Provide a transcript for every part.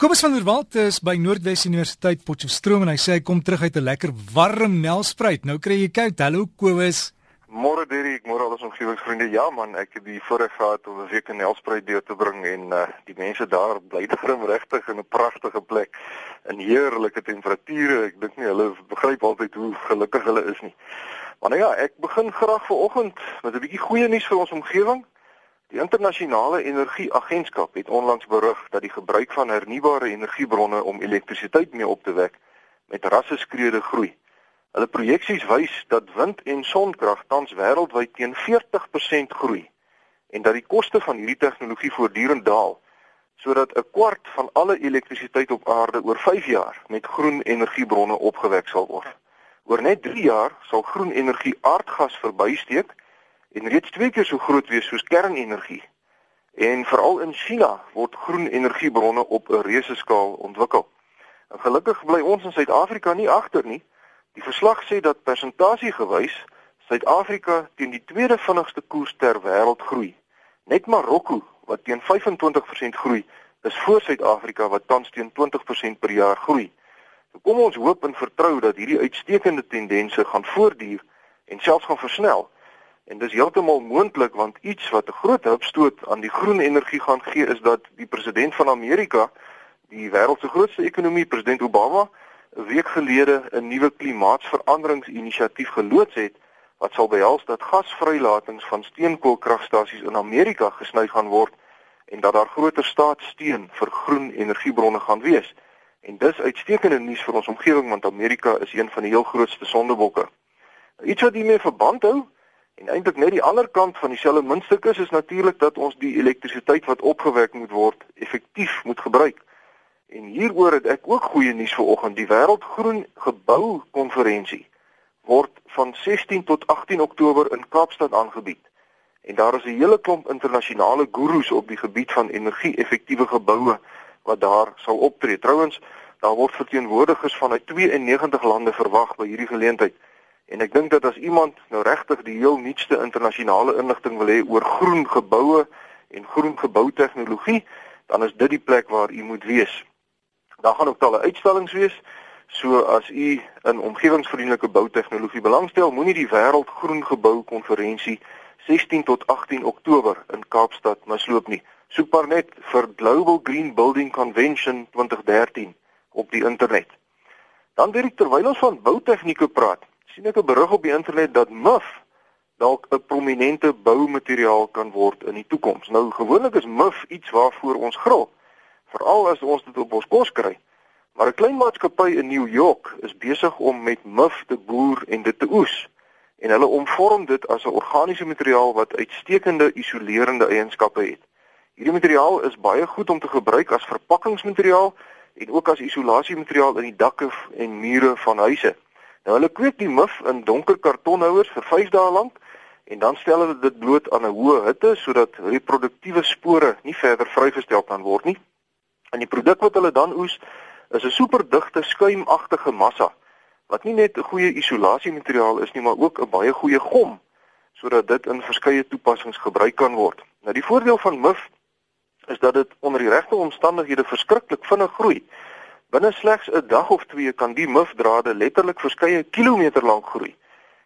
Kobus van der Walt is by Noordwes Universiteit Potchefstroom en hy sê hy kom terug uit 'n lekker warm Nelspruit. Nou kry jy koud. Hallo Kobus. Môre Derek, môre al ons omgewingsvriende. Ja man, ek het die voorreg gehad om 'n week in Nelspruit deur te bring en uh, die mense daar bly darm regtig in 'n pragtige plek in heerlike temperature. Ek dink nie hulle begryp altyd hoe gelukkig hulle is nie. Maar nou ja, ek begin graag vanoggend met 'n bietjie goeie nuus vir ons omgewing. Die internasionale energieagentskap het onlangs berig dat die gebruik van hernubare energiebronne om elektrisiteit mee op te wek met rasseskrede groei. Hulle projeksies wys dat wind- en sonkrag tans wêreldwyd teen 40% groei en dat die koste van hierdie tegnologie voortdurend daal sodat 'n kwart van alle elektrisiteit op aarde oor 5 jaar met groen energiebronne opgewek sal word. Oor net 3 jaar sal groen energie aardgas verbysteek en reeds twee keer so groot wees soos kernenergie. En veral in China word groen energiebronne op 'n reuse skaal ontwikkel. En gelukkig bly ons in Suid-Afrika nie agter nie. Die verslag sê dat persentasiegewys Suid-Afrika teen die tweede vinnigste koers ter wêreld groei. Net Marokko wat teen 25% groei, is voor Suid-Afrika wat tans teen 20% per jaar groei. So kom ons hoop en vertrou dat hierdie uitstekende tendense gaan voortduur en selfs gaan versnel. En dis heeltemal moontlik want iets wat 'n groot hupstoot aan die groen energie gaan gee is dat die president van Amerika, die wêreld se grootste ekonomie, president Obama, 'n week gelede 'n nuwe klimaatsveranderingsinisiatief geloods het wat sal behels dat gasvrylatings van steenkoolkragstasies in Amerika gesny gaan word en dat daar groter staatssteun vir groen energiebronne gaan wees. En dis uitstekende nuus vir ons omgewing want Amerika is een van die heel grootste sondebokke. Iets wat hiermee verband hou, En eintlik net die ander kant van dieselfde muntstuk is is natuurlik dat ons die elektrisiteit wat opgewek moet word effektief moet gebruik. En hieroor het ek ook goeie nuus vir oggend. Die Wêreldgroen Gebou Konferensie word van 16 tot 18 Oktober in Kaapstad aangebied. En daar is 'n hele klomp internasionale gurus op die gebied van energie-effektiewe geboue wat daar sal optree. Trouwens, daar word verteenwoordigers vanuit 92 lande verwag by hierdie geleentheid. En ek dink dat as iemand nou regtig die heel nuutste internasionale inligting wil hê oor groen geboue en groen geboutegnologie, dan is dit die plek waar u moet wees. Daar gaan ook talle uitstallings wees. So as u in omgewingsvriendelike boutegnologie belangstel, moenie die wêreld groen gebou konferensie 16 tot 18 Oktober in Kaapstad misloop nie. Soek maar net vir Global Green Building Convention 2013 op die internet. Dan weer terwyl ons van boutegnieke praat, sien ek 'n berig op die internet dat muf dalk 'n prominente boumateriaal kan word in die toekoms. Nou gewoonlik is muf iets waarvoor ons gril, veral as ons dit op ons kos kry. Maar 'n klein maatskappy in New York is besig om met muf te boer en dit te oes. En hulle omvorm dit as 'n organiese materiaal wat uitstekende isolerende eienskappe het. Hierdie materiaal is baie goed om te gebruik as verpakkingsmateriaal en ook as isolasiemateriaal in die dakke en mure van huise. Nou hulle kweek die muf in donker kartonhouers vir 5 dae lank en dan stel hulle dit bloot aan 'n hoë hitte sodat reproduktiewe spore nie verder vrygestel kan word nie. En die produk wat hulle dan oes is 'n superdigte skuimagtige massa wat nie net 'n goeie isolasiemateriaal is nie, maar ook 'n baie goeie gom sodat dit in verskeie toepassings gebruik kan word. Nou die voordeel van muf is dat dit onder die regte omstandighede verskriklik vinnig groei. Binne slegs 'n dag of twee kan die mufdrade letterlik verskeie kilometer lank groei.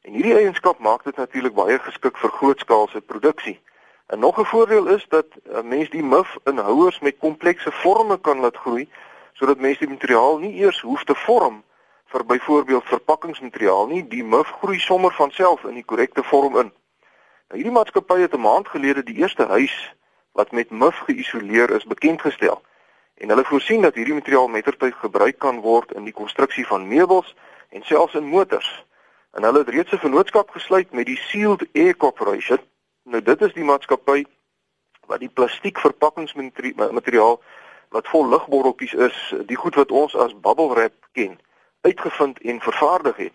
En hierdie eienskap maak dit natuurlik baie geskik vir grootskaalse produksie. En nog 'n voordeel is dat 'n mens die muf in houers met komplekse vorme kan laat groei sodat mense die materiaal nie eers hoef te vorm vir byvoorbeeld verpakkingsmateriaal nie. Die muf groei sommer van self in die korrekte vorm in. Nou hierdie maatskappy het 'n maand gelede die eerste huis wat met muf geïsoleer is bekend gestel en hulle voorsien dat hierdie materiaal mettertyd gebruik kan word in die konstruksie van meubels en selfs in motors. En hulle het reeds 'n vennootskap gesluit met die Sealed Air Corporation. Nou dit is die maatskappy wat die plastiek verpakkingsmateriaal wat vol lugborreltjies is, die goed wat ons as bubble wrap ken, uitgevind en vervaardig het.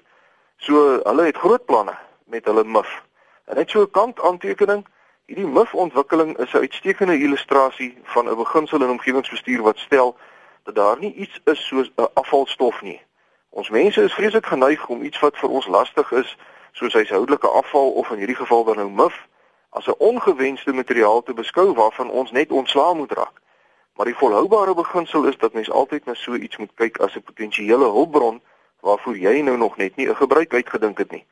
So hulle het groot planne met hulle MIF. En net so 'n kant aantekening, Hierdie MIF-ontwikkeling is 'n uitstekende illustrasie van 'n beginsel in omgewingsbestuur wat stel dat daar nie iets is soos 'n afvalstof nie. Ons mense is vreeslik geneig om iets wat vir ons lastig is, soos huishoudelike afval of in hierdie geval dan nou MIF, as 'n ongewenste materiaal te beskou waarvan ons net ontslaa moet raak. Maar die volhoubare beginsel is dat mens altyd na so iets moet kyk as 'n potensiële hulpbron waarvoor jy nou nog net nie 'n gebruik uitgedink het nie.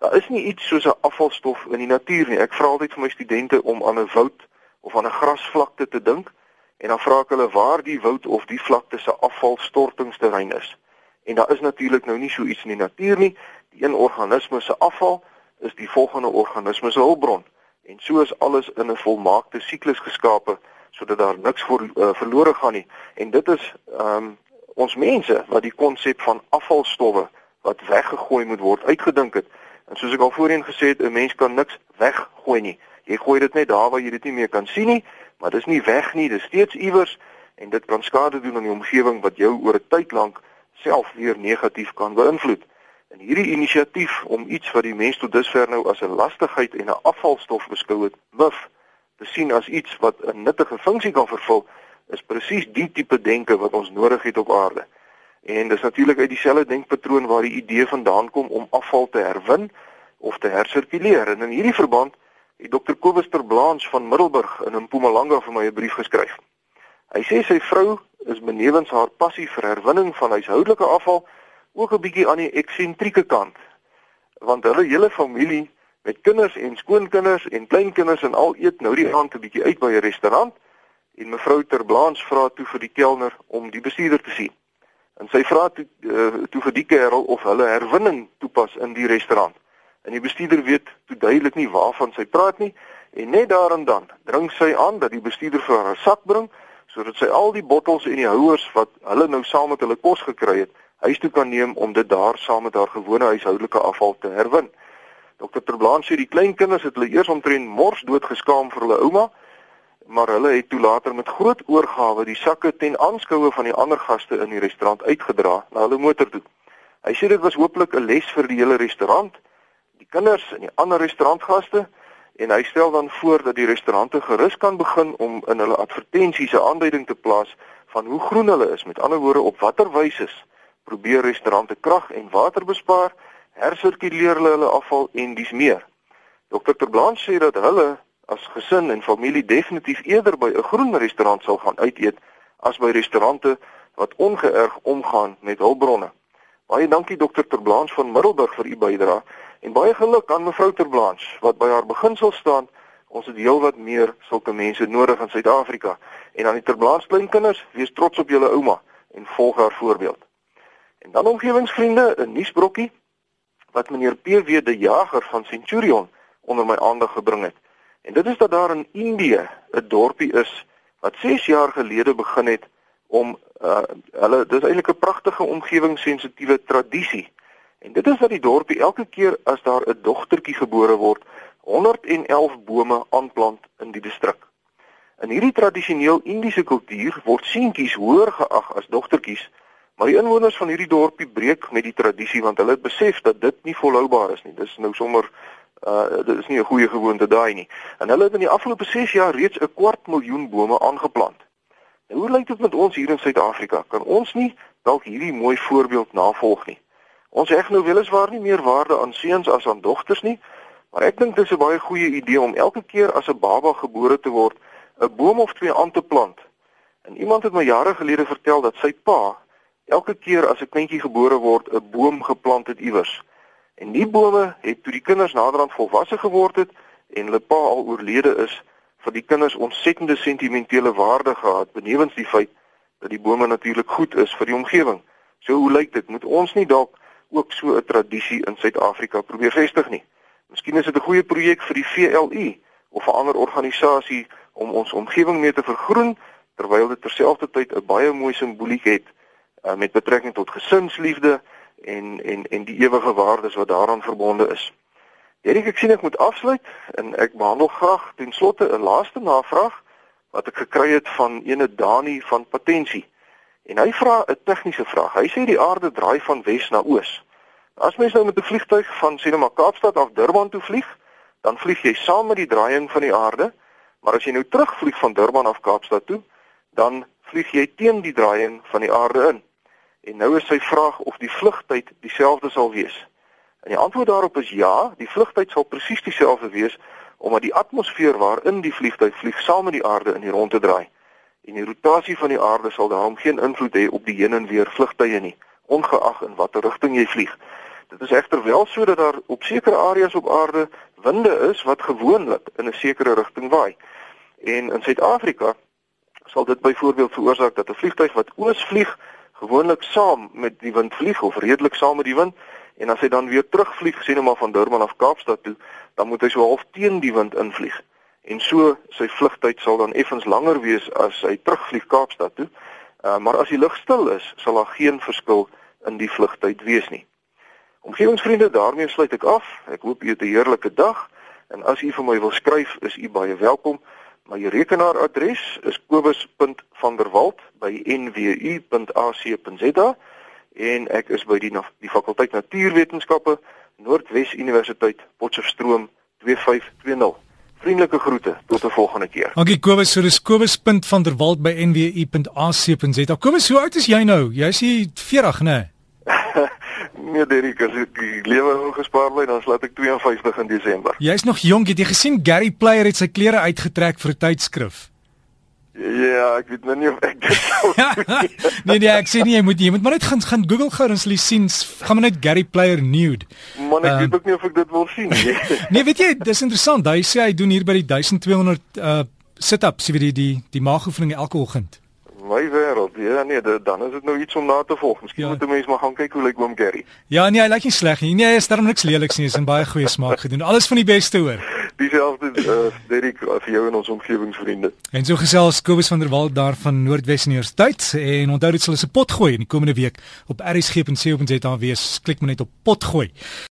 Daar is nie iets soos 'n afvalstof in die natuur nie. Ek vra altyd vir my studente om aan 'n woud of aan 'n grasvlakte te dink en dan vra ek hulle waar die woud of die vlakte se afvalstortingsterrein is. En daar is natuurlik nou nie so iets in die natuur nie. Die een organisme se afval is die volgende organisme se hulpbron. En so is alles in 'n volmaakte siklus geskape sodat daar niks voor, uh, verlore gaan nie. En dit is ehm um, ons mense wat die konsep van afvalstowwe wat weggegooi moet word uitgedink het. En soos ek al voorheen gesê het, 'n mens kan niks weggooi nie. Jy gooi dit net daar waar jy dit nie meer kan sien nie, maar dis nie weg nie, dis steeds iewers en dit kan skade doen aan die omgewing wat jou oor 'n tyd lank self weer negatief kan beïnvloed. En hierdie inisiatief om iets wat die mens tot dusver nou as 'n lastigheid en 'n afvalstof beskou het, MIF, te sien as iets wat 'n nuttige funksie kan vervul, is presies die tipe denke wat ons nodig het op aarde. En dis natuurlik uit dieselfde denkpatroon waar die idee vandaan kom om afval te herwin of te hersirkuleer. En in hierdie verband het Dr. Kobus ter Blanche van Middelburg in Mpumalanga vir my 'n brief geskryf. Hy sê sy vrou is benewens haar passie vir herwinning van huishoudelike afval ook 'n bietjie aan die eksentrieke kant. Want hulle hele familie met kinders en skoonkinders en kleinkinders en al eet nou die aand 'n bietjie uit by 'n restaurant en mevrou ter Blanche vra toe vir die kelner om die bestuurder te sien. En sy vra toe uh, toe vir die kerel of hulle herwinning toepas in die restaurant. En die bestuurder weet toe duidelik nie waarvan sy praat nie en net daar en dan dring sy aan dat die bestuurder vir haar 'n sak bring sodat sy al die bottels en die houers wat hulle nou saam met hulle kos gekry het, huis toe kan neem om dit daar saam met haar gewone huishoudelike afval te herwin. Dr. Terblaan sê die klein kinders het hulle eers omtrent mors dood geskaam vir hulle ouma maar hulle het toe later met groot oorgawe die sakke ten aanskoue van die ander gaste in die restaurant uitgedra na hulle motor toe. Hy sê dit was hooplik 'n les vir die hele restaurant, die kinders en die ander restaurantgaste en hy stel dan voor dat die restaurante gerus kan begin om in hulle advertensies 'n aanduiding te plaas van hoe groen hulle is. Met ander woorde, op watter wyse probeer restaurante krag en water bespaar, hersirkuleer hulle hulle afval en dis meer. Dr. Terblaan sê dat hulle as gesin en familie definitief eerder by 'n groen restaurant sal gaan uit eet as by restaurante wat ongeërg omgaan met hulpbronne. Baie dankie dokter Terblanche van Middelburg vir u bydrae en baie geluk aan mevrou Terblanche wat by haar beginsel staan. Ons het heelwat meer sulke mense nodig in Suid-Afrika. En aan die Terblanche kleinkinders, wees trots op julle ouma en volg haar voorbeeld. En dan omgewingsvriende, 'n nuusbrokkie wat meneer PW de Jager van Centurion onder my aandag gebring het. En dit is dat daar in Indië 'n dorpie is wat 6 jaar gelede begin het om uh, hulle dis eintlik 'n pragtige omgewingssensitiewe tradisie. En dit is dat die dorpie elke keer as daar 'n dogtertjie gebore word, 111 bome aanplant in die distrik. In hierdie tradisioneel Indiese kultuur word seentjies hoër geag as dogtertjies, maar die inwoners van hierdie dorpie breek met die tradisie want hulle het besef dat dit nie volhoubaar is nie. Dis nou sommer Uh dit is nie 'n goeie gewoonte daai nie. En hulle het in die afgelope 6 jaar reeds 'n kwart miljoen bome aangeplant. Nou hoe lyk dit met ons hier in Suid-Afrika? Kan ons nie dalk hierdie mooi voorbeeld navolg nie? Ons heg nou weliswaar nie meer waarde aan seuns as aan dogters nie, maar ek dink dit is 'n baie goeie idee om elke keer as 'n baba gebore te word, 'n boom of twee aan te plant. En iemand het my jare gelede vertel dat sy pa elke keer as 'n kindjie gebore word, 'n boom geplant het iewers. En die bome het toe die kinders naderhand volwasse geword het en hulle pa al oorlede is, vir die kinders ontsettende sentimentele waarde gehad, benewens die feit dat die bome natuurlik goed is vir die omgewing. So hoe lyk dit? Moet ons nie dalk ook so 'n tradisie in Suid-Afrika probeer vestig nie? Miskien is dit 'n goeie projek vir die VLU of 'n ander organisasie om ons omgewing mee te vergroen terwyl dit terselfdertyd 'n baie mooi simboliek het uh, met betrekking tot gesinsliefde en en en die ewige waardes wat daaraan verbonde is. Hierdie ek sien ek moet afsluit en ek behandel graag ten slotte 'n laaste navraag wat ek gekry het van ene Dani van Patensie. En hy vra 'n tegniese vraag. Hy sê die aarde draai van wes na oos. As mens nou met 'n vliegtuig van Sinema Kaapstad af Durban toe vlieg, dan vlieg jy saam met die draaiing van die aarde, maar as jy nou terugvlieg van Durban af Kaapstad toe, dan vlieg jy teen die draaiing van die aarde in. En nou is sy vraag of die vlugtyd dieselfde sal wees. En die antwoord daarop is ja, die vlugtyd sal presies dieselfde wees omdat die atmosfeer waarin die vliegtuig vlieg saam met die aarde in die rondte draai. en die rotasie van die aarde sal daarom geen invloed hê op die heen en weer vlugtye nie, ongeag in watter rigting jy vlieg. Dit is egter wel so dat daar op sekere areas op aarde winde is wat gewoonlik in 'n sekere rigting waai. En in Suid-Afrika sal dit byvoorbeeld veroorsaak dat 'n vliegtuig wat oos vlieg gewoonlik saam met die wind vlieg of redelik saam met die wind en as hy dan weer terugvlieg sien nou maar van Durban af Kaapstad toe, dan moet hy so half teen die wind invlieg. En so sy vlugtyd sal dan effens langer wees as hy terugvlieg Kaapstad toe. Uh, maar as die lug stil is, sal daar geen verskil in die vlugtyd wees nie. Omgewingsvriende, daarmee sluit ek af. Ek hoop u het 'n heerlike dag en as u vir my wil skryf, is u baie welkom. My rekenaaradres is kobus.vanderwalt@nwu.ac.za en ek is by die die fakulteit Natuurwetenskappe Noordwes Universiteit Potchefstroom 2520. Vriendelike groete tot 'n volgende keer. Dankie Kobus, so dis kobus.vanderwalt@nwu.ac.za. Kobus, hoe oud is jy nou? Jy is 40, né? Nee? Nee, Derek, as ek die lewe gespaar bly, dan slaat ek 52 in Desember. Jy's nog jonk, het jy gesien Gary Player het sy klere uitgetrek vir 'n tydskrif? Ja, ek weet nou nie of ek dit sou Nee, nee, ek sê nie jy moet jy moet maar net gaan gaan Google gou jy sien, gaan maar net Gary Player nude. Man, ek um, weet ook nie of ek dit wil sien nie. nee, weet jy, dis interessant. Hy sê hy doen hier by die 1200 uh sit-ups, jy weet die die die maagoefening elke oggend my wêreld. Ja nee, dan is dit nou iets om na te volg. Miskien ja. moet 'n mens maar gaan kyk hoe lyk oom Gary. Ja nee, hy lyk nie sleg nie. Nee, hy is darm niks leliks nie. Hy is in baie goeie smaak gedoen. Alles van die beste hoor. Dieselfde uh, Derek vir jou en ons omgewingsvriende. En so gesels Kobus van der Walt daar van Noordwes Universiteit en onthou dit sal 'n pot gooi in die komende week op rsg.co.za wees. Klik maar net op pot gooi.